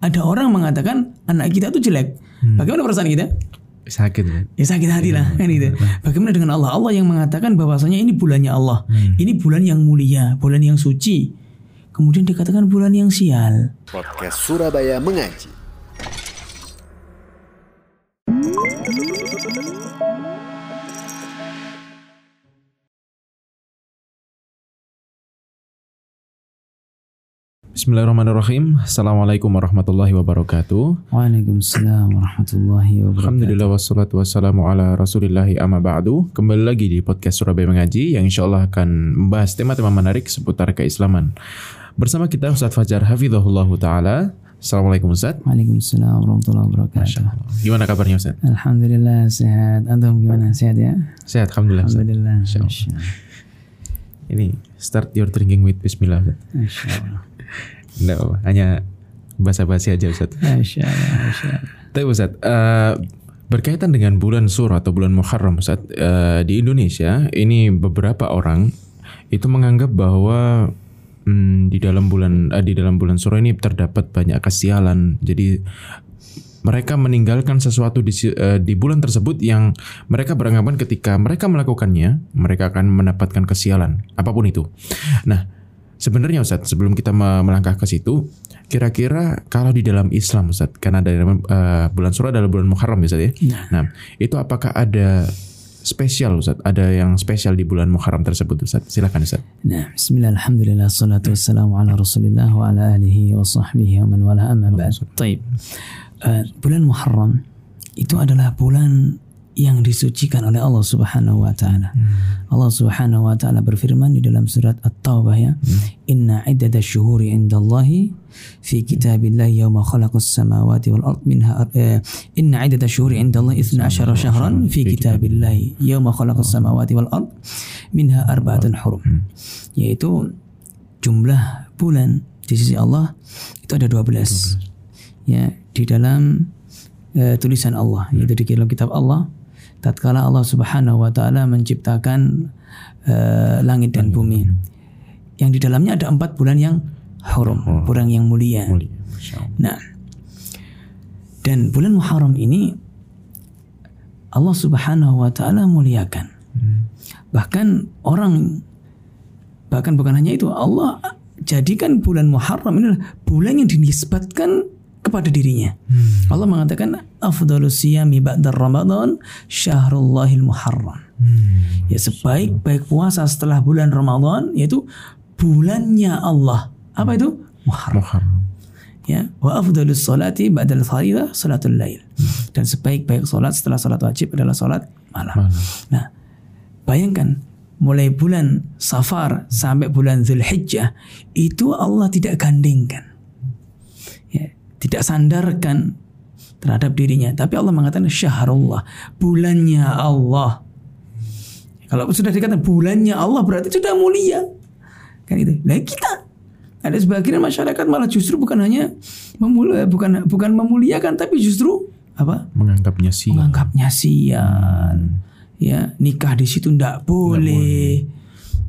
ada orang mengatakan anak kita itu jelek. Bagaimana perasaan kita? Sakit kan? Ya sakit hati lah kan gitu. Bagaimana dengan Allah? Allah yang mengatakan bahwasanya ini bulannya Allah. Ini bulan yang mulia, bulan yang suci. Kemudian dikatakan bulan yang sial. Podcast Surabaya Mengaji. Bismillahirrahmanirrahim. Assalamualaikum warahmatullahi wabarakatuh. Waalaikumsalam warahmatullahi wabarakatuh. Alhamdulillah wassalatu wassalamu ala rasulillahi amma ba'du. Kembali lagi di podcast Surabaya Mengaji yang insya Allah akan membahas tema-tema menarik seputar keislaman. Bersama kita Ustaz Fajar Hafizahullah Ta'ala. Assalamualaikum Ustaz. Waalaikumsalam warahmatullahi wabarakatuh. Gimana kabarnya Ustaz? Alhamdulillah sehat. Antum gimana? Sehat ya? Sehat, Alhamdulillah Ustaz. Alhamdulillah. Ini start your drinking with Bismillah Ustaz. Apa-apa, hanya basa-basi aja Ustaz. Masya Allah. Masya Allah. Tapi Ustaz, eh, berkaitan dengan bulan Sur atau bulan Muharram Ustaz, eh, di Indonesia ini beberapa orang itu menganggap bahwa hmm, di dalam bulan eh, di dalam bulan Sur ini terdapat banyak kesialan. Jadi mereka meninggalkan sesuatu di, eh, di bulan tersebut yang mereka beranggapan ketika mereka melakukannya, mereka akan mendapatkan kesialan, apa pun itu. Nah, sebenarnya Ustadz, sebelum kita me- melangkah ke situ, kira-kira kalau di dalam Islam Ustadz, karena ada eh, bulan Surah adalah bulan Muharram ya Ustadz ya. Nah, itu apakah ada spesial Ustadz? Ada yang spesial di bulan Muharram tersebut Ustadz? Silakan Ustadz. Nah, bismillah, alhamdulillah, salatu wassalamu ala rasulillah wa ala alihi wa sahbihi wa man wala amma ba'd. Taib. Eh, bulan Muharram itu adalah bulan yang disucikan oleh Allah Subhanahu wa taala. Allah Subhanahu wa taala berfirman di dalam surat At-Taubah ya, "Inna iddata syuhuri indallahi fi kitabillahi yawma khalaqas samawati wal ard minha eh, inna iddata syuhuri indallahi 12 syahran fi kitabillahi yawma khalaqas samawati wal ard minha arba'atun hurum." Yaitu jumlah bulan di sisi Allah itu ada 12. Ya, di dalam eh, tulisan Allah, yaitu di dalam kitab Allah tatkala Allah Subhanahu wa taala menciptakan eh, langit dan bumi. Yang di dalamnya ada empat bulan yang hurum, bulan yang mulia. Nah, dan bulan Muharram ini Allah Subhanahu wa taala muliakan. Bahkan orang bahkan bukan hanya itu, Allah jadikan bulan Muharram ini adalah bulan yang dinisbatkan kepada dirinya. Allah mengatakan afdhalus siyami ba'da Ramadan syahrullahil Muharram. Ya sebaik-baik puasa setelah bulan Ramadan yaitu bulannya Allah. Apa itu? Muharram Muharram. ya wa afdalus salati ba'dal faridah salatul lail dan sebaik-baik salat setelah salat wajib adalah salat malam. Malam. Nah, bayangkan mulai bulan Safar sampai bulan Zulhijjah itu Allah tidak gandingkan. Ya, tidak sandarkan terhadap dirinya, tapi Allah mengatakan syahrullah, bulannya Allah. Kalau sudah dikatakan bulannya Allah berarti sudah mulia. Kan itu. Nah, kita ada sebagian masyarakat malah justru bukan hanya memul- bukan bukan memuliakan tapi justru apa? Menganggapnya sih. menganggapnya sian. Ya, nikah di situ ndak boleh.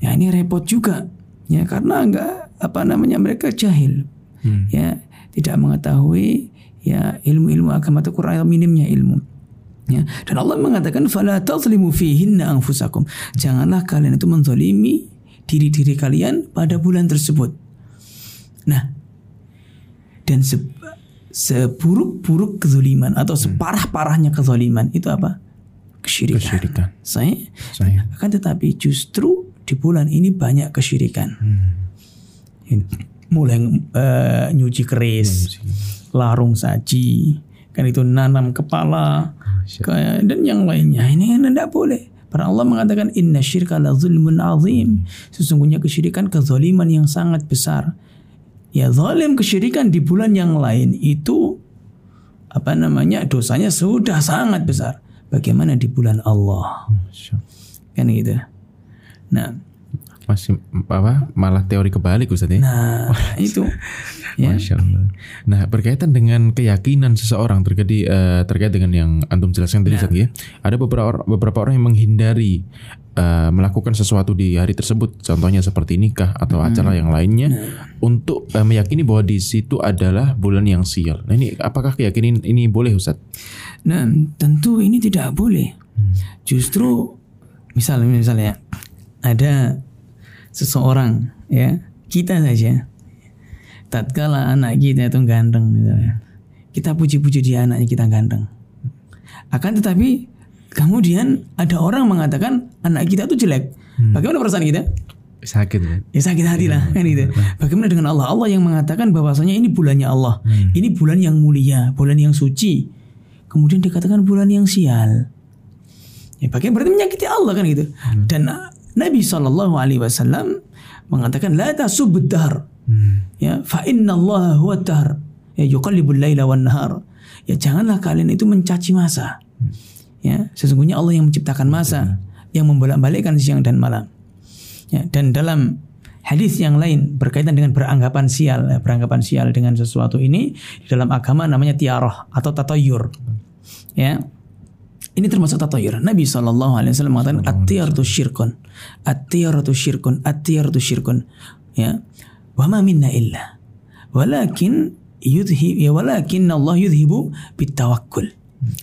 Ya, ini repot juga. Ya, karena enggak apa namanya mereka jahil. Hmm. Ya, tidak mengetahui ya ilmu-ilmu agama atau Quran minimnya ilmu. Ya, dan Allah mengatakan fala tazlimu fihinna anfusakum. Janganlah kalian itu menzalimi diri-diri kalian pada bulan tersebut. Nah, dan se- seburuk-buruk kezaliman atau separah-parahnya kezaliman itu apa? Kesyirikan. Kesyirikan. Saya Saya. akan tetapi justru di bulan ini banyak kesyirikan. Ini, Mulai eh, nyuci keris, larung saji, kan itu nanam kepala, kayak- dan yang lainnya. Ini tidak boleh. Para Allah mengatakan inna syirka la zulmun azim. Sesungguhnya kesyirikan kezaliman yang sangat besar. Ya zalim kesyirikan di bulan yang lain itu apa namanya dosanya sudah sangat besar. Bagaimana di bulan Allah. Kan gitu. Nah, Masih apa? Malah teori kebalik Ustaz ya. Nah, itu ya. Masya Allah. Nah berkaitan dengan keyakinan seseorang terkait eh, terkait dengan yang antum jelaskan tadi Ustaz ya. Ada beberapa or- beberapa orang yang menghindari eh, melakukan sesuatu di hari tersebut. Contohnya seperti nikah atau acara yang lainnya untuk eh, meyakini bahwa di situ adalah bulan yang sial. Nah ini apakah keyakinan ini boleh Ustaz? Nah, tentu ini tidak boleh. Justru misalnya misalnya ada seseorang ya, kita saja tatkala anak kita itu ganteng misalnya. Kita puji-puji dia anaknya kita ganteng. Akan tetapi kemudian ada orang mengatakan anak kita itu jelek. Bagaimana perasaan kita? Sakit kan? Ya sakit hati lah kan gitu. Bagaimana dengan Allah? Allah yang mengatakan bahwasanya ini bulannya Allah. Ini bulan yang mulia, bulan yang suci. Kemudian dikatakan bulan yang sial. Ya bagaimana berarti menyakiti Allah kan gitu. Dan uh, Nabi Shallallahu alaihi wasallam mengatakan la tasubbud dahr. Ya, fa inna Allah huwa dahr. Ya yuqallibul laila wan nahar. Ya janganlah kalian itu mencaci masa. Ya, sesungguhnya Allah yang menciptakan masa, yang membolak-balikkan siang dan malam. Ya, dan dalam hadis yang lain berkaitan dengan beranggapan sial, ya, beranggapan sial dengan sesuatu ini di dalam agama namanya tiaroh atau tatayur. Ya. Ini termasuk tatayur. Nabi SAW mengatakan at-tiyaratu syirkun. At-tiyaratu syirkun. At-tiyaratu syirkun. Ya. Wa ma minna illa. Walakin yudhib ya walakin Allah yudhibu bitawakkul.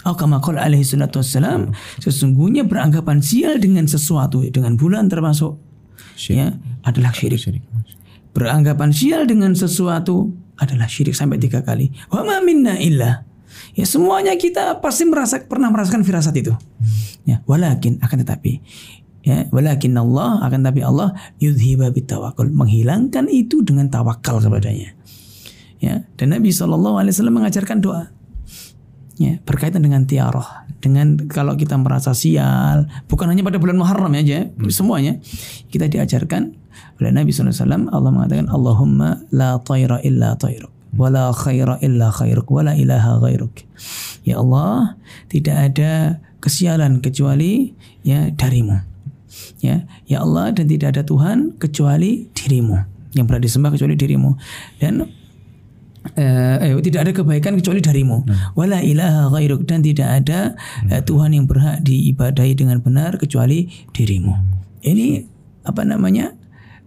Atau kama qala alaihi salatu wassalam, sesungguhnya beranggapan sial dengan sesuatu dengan bulan termasuk ya adalah syirik. Syirik. Beranggapan sial dengan sesuatu adalah syirik sampai tiga kali. Wa ma minna illa. Ya semuanya kita pasti merasa pernah merasakan firasat itu. Ya, walakin akan tetapi ya walakin Allah akan tapi Allah yudhiba bitawakul menghilangkan itu dengan tawakal kepadanya. Ya, dan Nabi Shallallahu alaihi wasallam mengajarkan doa ya berkaitan dengan tiaroh dengan kalau kita merasa sial bukan hanya pada bulan Muharram aja semuanya kita diajarkan oleh Nabi SAW Allah mengatakan Allahumma la tayra illa tayruk wala khaira illa khairuk wala ilaha ghairuk ya Allah tidak ada kesialan kecuali ya darimu ya ya Allah dan tidak ada Tuhan kecuali dirimu yang berada disembah kecuali dirimu dan eh, eh, tidak ada kebaikan kecuali darimu. Wala ilaha ghairuk dan tidak ada eh, Tuhan yang berhak diibadahi dengan benar kecuali dirimu. Ini apa namanya?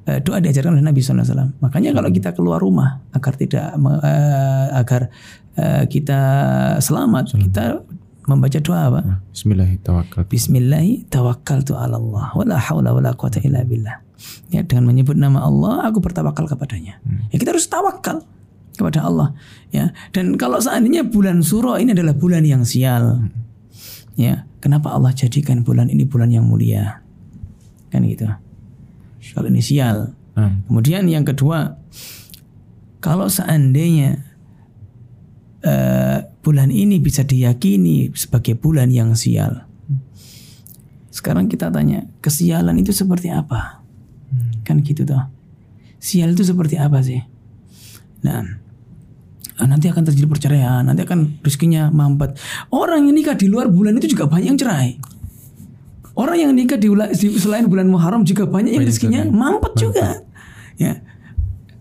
Eh, doa diajarkan oleh Nabi SAW. Makanya kalau kita keluar rumah agar tidak eh, agar eh, kita selamat, kita membaca doa apa? Bismillahirrahmanirrahim. Bismillahi tawakkaltu ala Allah wala haula wala quwata illa billah. Ya dengan menyebut nama Allah aku bertawakal kepadanya. Ya kita harus tawakal kepada Allah ya. Dan kalau seandainya bulan Suro ini adalah bulan yang sial. Ya, kenapa Allah jadikan bulan ini bulan yang mulia? Kan gitu. Kalau ini sial. Nah, Kemudian yang kedua, kalau seandainya eh, bulan ini bisa diyakini sebagai bulan yang sial, sekarang kita tanya, kesialan itu seperti apa? Kan gitu toh. Sial itu seperti apa sih? Nah, ah, nanti akan terjadi perceraian, nanti akan rezekinya mampet. Orang yang nikah di luar bulan itu juga banyak yang cerai. Orang yang nikah di, selain bulan Muharram juga banyak yang rezekinya cerai. mampet juga. Ya.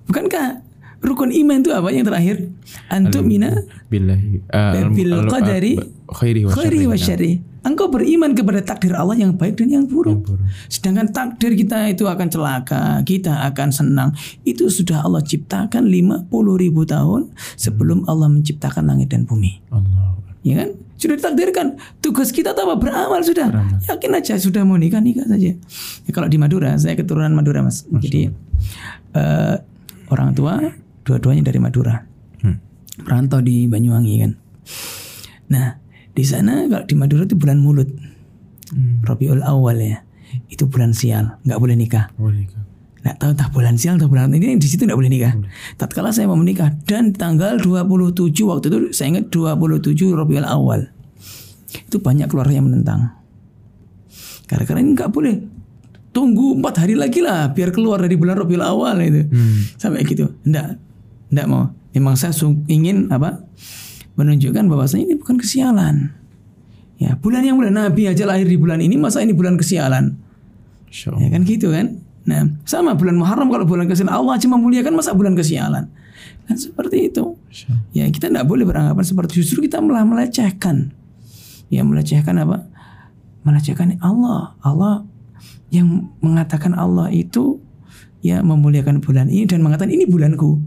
Bukankah rukun iman itu apa yang terakhir? Antum mina billahi uh, bil qadari khairi wa khairi wa syarri. Engkau beriman kepada takdir Allah yang baik dan yang buruk. Yang buruk. Sedangkan takdir kita itu akan celaka, kita akan senang. Itu sudah Allah ciptakan 50 ribu tahun sebelum Allah menciptakan langit dan bumi. Allah. Ya kan? Sudah ditakdirkan. Tugas kita apa? Beramal sudah. Beramal. Yakin aja sudah mau nikah nikah saja. Ya, kalau di Madura, saya keturunan Madura mas. Jadi eh, orang tua dua-duanya dari Madura. Hmm. Merantau di Banyuwangi kan. Nah di sana kalau di Madura itu bulan mulut. Hmm. Rabiul Awal ya. Itu bulan sial, nggak boleh nikah. Boleh nikah. Nggak tahu entah bulan sial atau bulan ini di situ nggak boleh nikah. Tatkala saya mau menikah dan tanggal 27 waktu itu saya ingat 27 Rabiul Awal. Itu banyak keluarga yang menentang. Gara-gara ini nggak boleh. Tunggu empat hari lagi lah biar keluar dari bulan Rabiul Awal itu. Sampai gitu. Enggak. Enggak mau. Memang saya ingin apa? Menunjukkan bahwasanya ini bukan kesialan. Ya, bulan yang bulan Nabi aja lahir di bulan ini, masa ini bulan kesialan? Ya kan gitu kan? Nah, sama bulan Muharram kalau bulan kesialan Allah aja memuliakan masa bulan kesialan. Kan seperti itu. Ya kita tidak boleh beranggapan seperti justru kita malah melecehkan. Ya melecehkan apa? Melecehkan Allah. Allah yang mengatakan Allah itu ya memuliakan bulan ini dan mengatakan ini bulanku.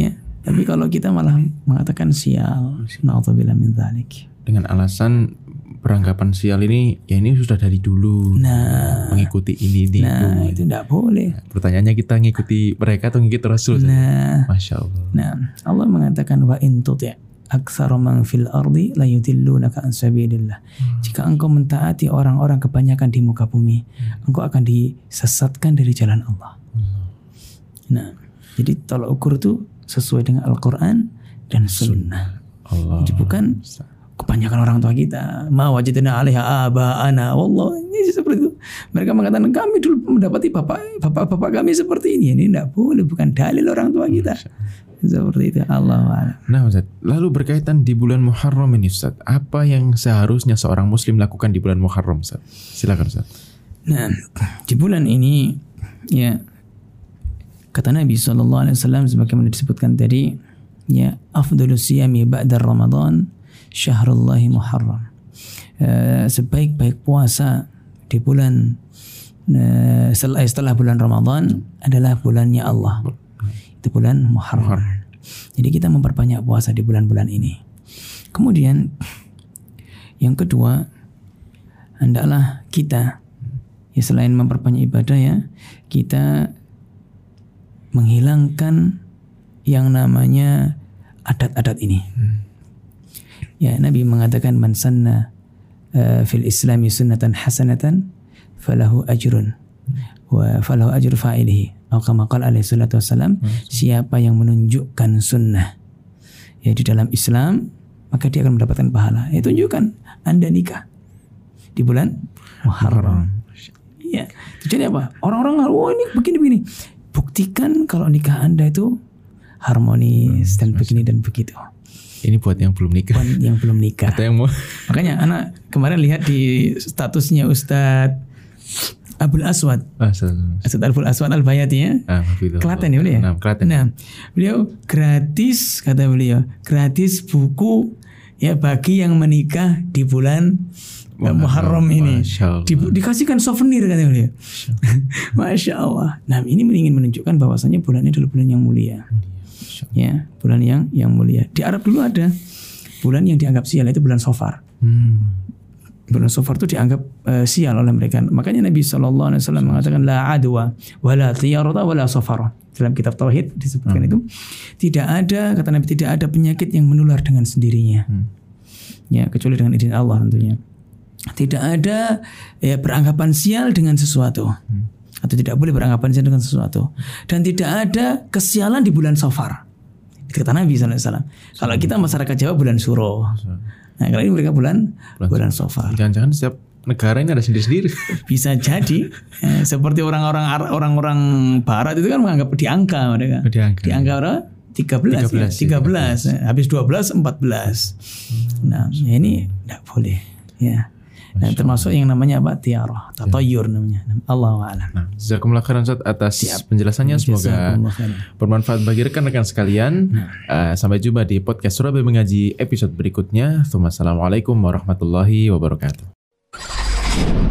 Ya. Tapi kalau kita malah mengatakan sial, naudzubillah min dzalik. Dengan alasan beranggapan sial ini ya ini sudah dari dulu Nah, mengikuti ini ini nah itu. itu tidak boleh. Pertanyaannya kita ngikuti mereka atau ngikuti Rasul? saja? Nah, Masya Allah. Nah, Allah mengatakan wa in tuti' aktsara man fil ardi la yudillunaka an sabilillah. Jika engkau mentaati orang-orang kebanyakan di muka bumi, engkau akan disesatkan dari jalan Allah. Nah, jadi tolak ukur itu sesuai dengan Al-Qur'an dan sunnah. Allah. Jadi bukan kebanyakan orang tua kita ma wajadna alaiha aba'ana. Wallah ini seperti itu. Mereka mengatakan kami dulu mendapati bapak bapak bapak kami seperti ini. Ini tidak boleh bukan dalil orang tua kita. Seperti itu Allah Nah Ustaz, lalu berkaitan di bulan Muharram ini Ustaz, apa yang seharusnya seorang muslim lakukan di bulan Muharram Ustaz? Silakan Ustaz. nah di bulan ini ya kata Nabi Wasallam sebagaimana disebutkan tadi ya afdalus siyami ba'da Ramadan syahrullahi Muharram. Eh, sebaik-baik puasa di bulan eh, setelah, setelah bulan Ramadan adalah bulannya Allah. Itu bulan Muharram. Jadi kita memperbanyak puasa di bulan-bulan ini. Kemudian yang kedua hendaklah kita ya selain memperbanyak ibadah ya kita menghilangkan yang namanya adat-adat ini. Ya Nabi mengatakan man sanna uh, fil Islami sunnatan hasanatan falahu ajrun wa falahu ajru fa'ilihi. Atau kama qala alaihi salatu wassalam, siapa yang menunjukkan sunnah ya di dalam Islam maka dia akan mendapatkan pahala. Ya tunjukkan Anda nikah di bulan Muharram. Iya. Tujuannya apa? Orang-orang oh ini begini-begini. Buktikan kalau nikah Anda itu harmonis dan begini dan begitu. Ini buat yang belum nikah. Bukan yang belum nikah. Atau yang mau Makanya anak kemarin lihat di statusnya Ustadz Abdul Aswad. Ustaz. Ustadz Abdul Aswad Al Bayati ya. Ah. Klaten ya beliau ya? Nah, Klaten. Nah, beliau gratis kata beliau, gratis buku ya bagi yang menikah di bulan Muharram ini. Di- dikasihkan souvenir kata beliau. Masya Allah. Nah, ini ingin menunjukkan bahwasanya bulan ini adalah bulan yang mulia. Ya, bulan yang yang mulia. Di Arab dulu ada bulan yang dianggap sial itu bulan Sofar. Hmm. Bulan Sofar itu dianggap eh, sial oleh mereka. Makanya Nabi Shallallahu Alaihi Wasallam mengatakan la adwa, wala tiyarata, wala safara. Dalam kitab Tauhid disebutkan itu tidak ada kata Nabi tidak ada penyakit yang menular dengan sendirinya. Ya kecuali dengan izin Allah tentunya. Tidak ada ya, beranggapan sial dengan sesuatu atau tidak boleh beranggapan sial dengan sesuatu dan tidak ada kesialan di bulan Safar. Itu kata Nabi SAW. Kalau kita masyarakat Jawa bulan Suro. Nah kalau ini mereka bulan bulan Safar. Jangan-jangan setiap negara ini ada sendiri-sendiri. Bisa jadi eh, seperti orang-orang orang-orang Barat itu kan menganggap di angka mereka. Di angka. Di angka berapa? 13, 13, ya. 13. Eh, Habis 12 14. Nah, ya ini tidak boleh ya. Dan termasuk yang namanya apa? Tiarah, tatayur namanya. Allah a'lam. Nah, Jazakumullah khairan Ustaz atas penjelasannya semoga bermanfaat bagi rekan-rekan sekalian. Eh, sampai jumpa di podcast Surabaya Mengaji episode berikutnya. Assalamualaikum warahmatullahi wabarakatuh.